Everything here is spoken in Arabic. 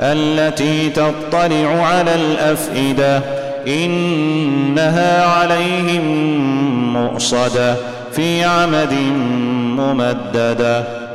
التي تطلع على الأفئدة إنها عليهم مؤصدة في عمد ممددة.